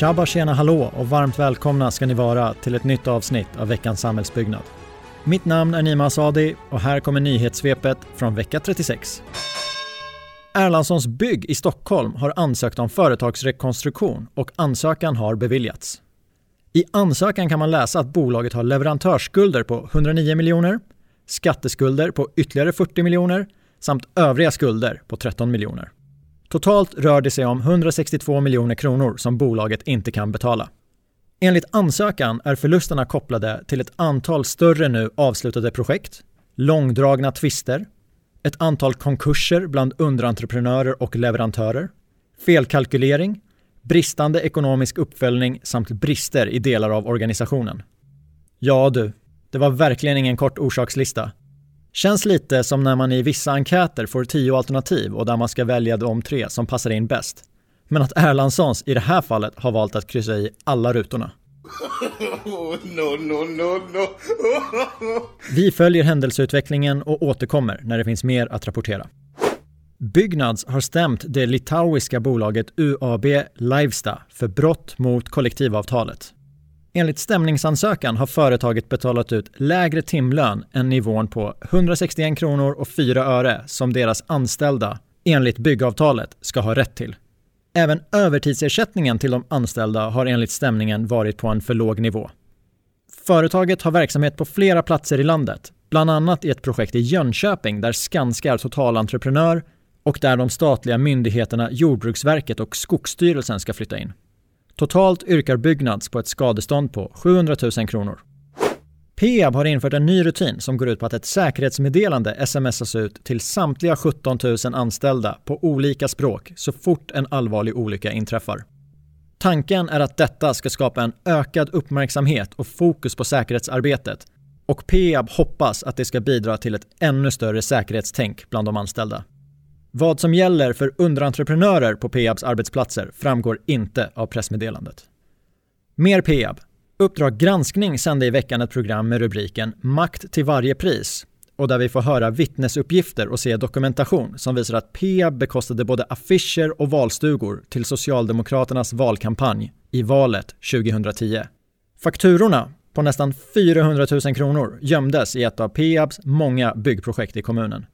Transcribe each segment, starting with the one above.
Tjabba tjena hallå och varmt välkomna ska ni vara till ett nytt avsnitt av veckans samhällsbyggnad. Mitt namn är Nima Asadi och här kommer nyhetssvepet från vecka 36. Erlandssons Bygg i Stockholm har ansökt om företagsrekonstruktion och ansökan har beviljats. I ansökan kan man läsa att bolaget har leverantörsskulder på 109 miljoner, skatteskulder på ytterligare 40 miljoner samt övriga skulder på 13 miljoner. Totalt rör det sig om 162 miljoner kronor som bolaget inte kan betala. Enligt ansökan är förlusterna kopplade till ett antal större nu avslutade projekt, långdragna tvister, ett antal konkurser bland underentreprenörer och leverantörer, felkalkylering, bristande ekonomisk uppföljning samt brister i delar av organisationen. Ja du, det var verkligen ingen kort orsakslista. Känns lite som när man i vissa enkäter får tio alternativ och där man ska välja de tre som passar in bäst. Men att Erlandssons i det här fallet har valt att kryssa i alla rutorna. no, no, no, no. Vi följer händelseutvecklingen och återkommer när det finns mer att rapportera. Byggnads har stämt det litauiska bolaget UAB Livesta för brott mot kollektivavtalet. Enligt stämningsansökan har företaget betalat ut lägre timlön än nivån på 161 kronor och 4 öre som deras anställda enligt byggavtalet ska ha rätt till. Även övertidsersättningen till de anställda har enligt stämningen varit på en för låg nivå. Företaget har verksamhet på flera platser i landet, bland annat i ett projekt i Jönköping där Skanska är totalentreprenör och där de statliga myndigheterna Jordbruksverket och Skogsstyrelsen ska flytta in. Totalt yrkar Byggnads på ett skadestånd på 700 000 kronor. Peab har infört en ny rutin som går ut på att ett säkerhetsmeddelande smsas ut till samtliga 17 000 anställda på olika språk så fort en allvarlig olycka inträffar. Tanken är att detta ska skapa en ökad uppmärksamhet och fokus på säkerhetsarbetet och Peab hoppas att det ska bidra till ett ännu större säkerhetstänk bland de anställda. Vad som gäller för underentreprenörer på Peabs arbetsplatser framgår inte av pressmeddelandet. Mer Peab. Uppdrag granskning sände i veckan ett program med rubriken “Makt till varje pris” och där vi får höra vittnesuppgifter och se dokumentation som visar att Peab bekostade både affischer och valstugor till Socialdemokraternas valkampanj i valet 2010. Fakturorna på nästan 400 000 kronor gömdes i ett av Peabs många byggprojekt i kommunen.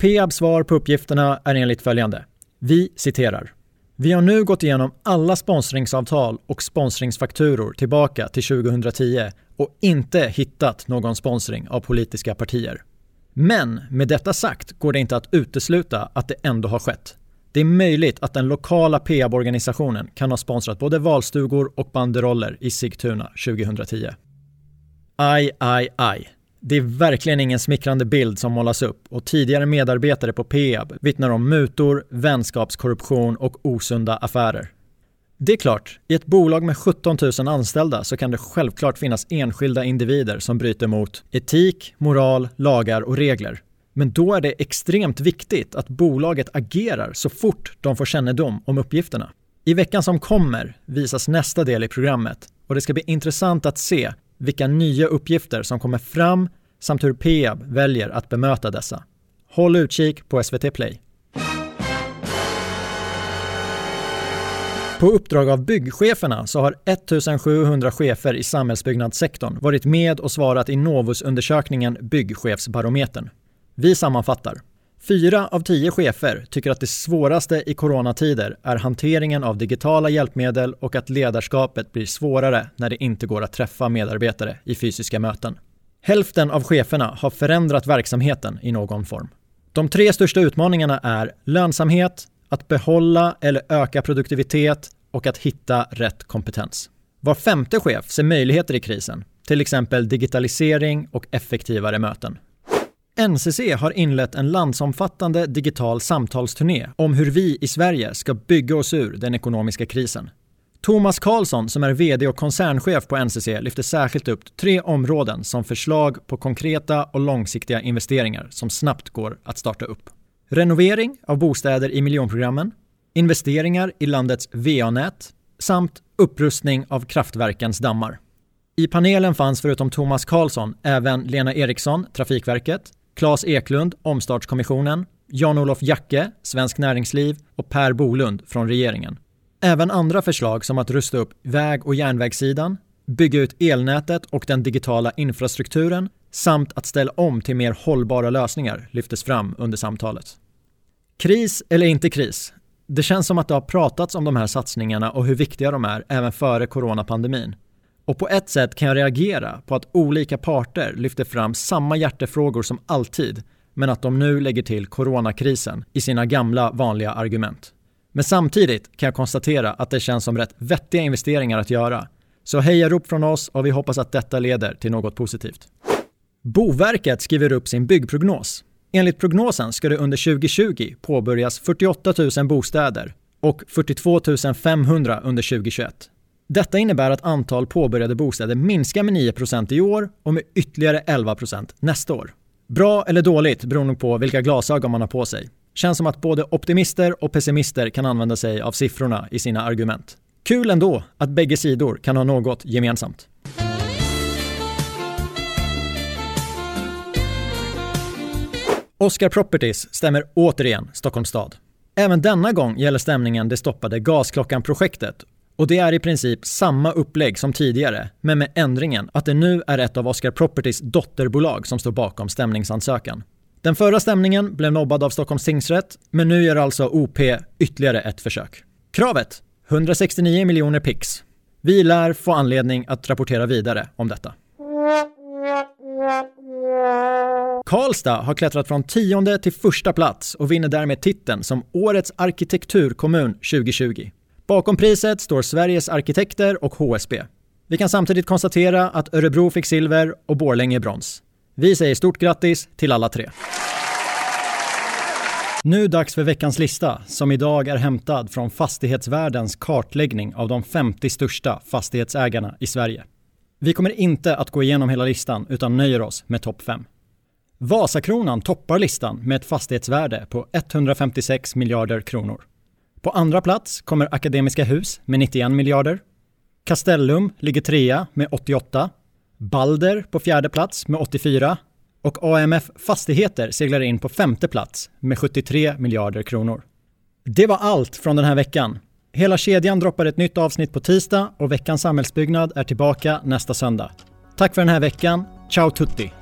Peabs svar på uppgifterna är enligt följande. Vi citerar. Vi har nu gått igenom alla sponsringsavtal och sponsringsfakturor tillbaka till 2010 och inte hittat någon sponsring av politiska partier. Men med detta sagt går det inte att utesluta att det ändå har skett. Det är möjligt att den lokala Peab-organisationen kan ha sponsrat både valstugor och banderoller i Sigtuna 2010. Aj, aj, aj. Det är verkligen ingen smickrande bild som målas upp och tidigare medarbetare på Peab vittnar om mutor, vänskapskorruption och osunda affärer. Det är klart, i ett bolag med 17 000 anställda så kan det självklart finnas enskilda individer som bryter mot etik, moral, lagar och regler. Men då är det extremt viktigt att bolaget agerar så fort de får kännedom om uppgifterna. I veckan som kommer visas nästa del i programmet och det ska bli intressant att se vilka nya uppgifter som kommer fram samt hur Peab väljer att bemöta dessa. Håll utkik på SVT Play. På uppdrag av byggcheferna så har 1700 chefer i samhällsbyggnadssektorn varit med och svarat i Novus-undersökningen Byggchefsbarometern. Vi sammanfattar. Fyra av tio chefer tycker att det svåraste i coronatider är hanteringen av digitala hjälpmedel och att ledarskapet blir svårare när det inte går att träffa medarbetare i fysiska möten. Hälften av cheferna har förändrat verksamheten i någon form. De tre största utmaningarna är lönsamhet, att behålla eller öka produktivitet och att hitta rätt kompetens. Var femte chef ser möjligheter i krisen, till exempel digitalisering och effektivare möten. NCC har inlett en landsomfattande digital samtalsturné om hur vi i Sverige ska bygga oss ur den ekonomiska krisen. Thomas Karlsson, som är VD och koncernchef på NCC, lyfter särskilt upp tre områden som förslag på konkreta och långsiktiga investeringar som snabbt går att starta upp. Renovering av bostäder i miljonprogrammen, investeringar i landets VA-nät samt upprustning av kraftverkens dammar. I panelen fanns förutom Thomas Karlsson även Lena Eriksson, Trafikverket, Claes Eklund, Omstartskommissionen, Jan-Olof Jacke, Svensk Näringsliv och Per Bolund från regeringen. Även andra förslag som att rusta upp väg och järnvägssidan, bygga ut elnätet och den digitala infrastrukturen samt att ställa om till mer hållbara lösningar lyftes fram under samtalet. Kris eller inte kris? Det känns som att det har pratats om de här satsningarna och hur viktiga de är även före coronapandemin. Och på ett sätt kan jag reagera på att olika parter lyfter fram samma hjärtefrågor som alltid, men att de nu lägger till coronakrisen i sina gamla vanliga argument. Men samtidigt kan jag konstatera att det känns som rätt vettiga investeringar att göra. Så hejarop från oss och vi hoppas att detta leder till något positivt. Boverket skriver upp sin byggprognos. Enligt prognosen ska det under 2020 påbörjas 48 000 bostäder och 42 500 under 2021. Detta innebär att antal påbörjade bostäder minskar med 9% i år och med ytterligare 11% nästa år. Bra eller dåligt beror nog på vilka glasögon man har på sig. Känns som att både optimister och pessimister kan använda sig av siffrorna i sina argument. Kul ändå att bägge sidor kan ha något gemensamt. Oscar Properties stämmer återigen Stockholms stad. Även denna gång gäller stämningen det stoppade Gasklockan-projektet och det är i princip samma upplägg som tidigare, men med ändringen att det nu är ett av Oscar Properties dotterbolag som står bakom stämningsansökan. Den förra stämningen blev nobbad av Stockholms tingsrätt, men nu gör alltså OP ytterligare ett försök. Kravet? 169 miljoner pix. Vi lär få anledning att rapportera vidare om detta. Karlstad har klättrat från tionde till första plats och vinner därmed titeln som Årets arkitekturkommun 2020. Bakom priset står Sveriges arkitekter och HSB. Vi kan samtidigt konstatera att Örebro fick silver och Borlänge brons. Vi säger stort grattis till alla tre. Nu dags för veckans lista som idag är hämtad från fastighetsvärldens kartläggning av de 50 största fastighetsägarna i Sverige. Vi kommer inte att gå igenom hela listan utan nöjer oss med topp 5. Vasakronan toppar listan med ett fastighetsvärde på 156 miljarder kronor. På andra plats kommer Akademiska Hus med 91 miljarder. Castellum ligger trea med 88. Balder på fjärde plats med 84 och AMF Fastigheter seglar in på femte plats med 73 miljarder kronor. Det var allt från den här veckan. Hela kedjan droppar ett nytt avsnitt på tisdag och veckans samhällsbyggnad är tillbaka nästa söndag. Tack för den här veckan. Ciao tutti!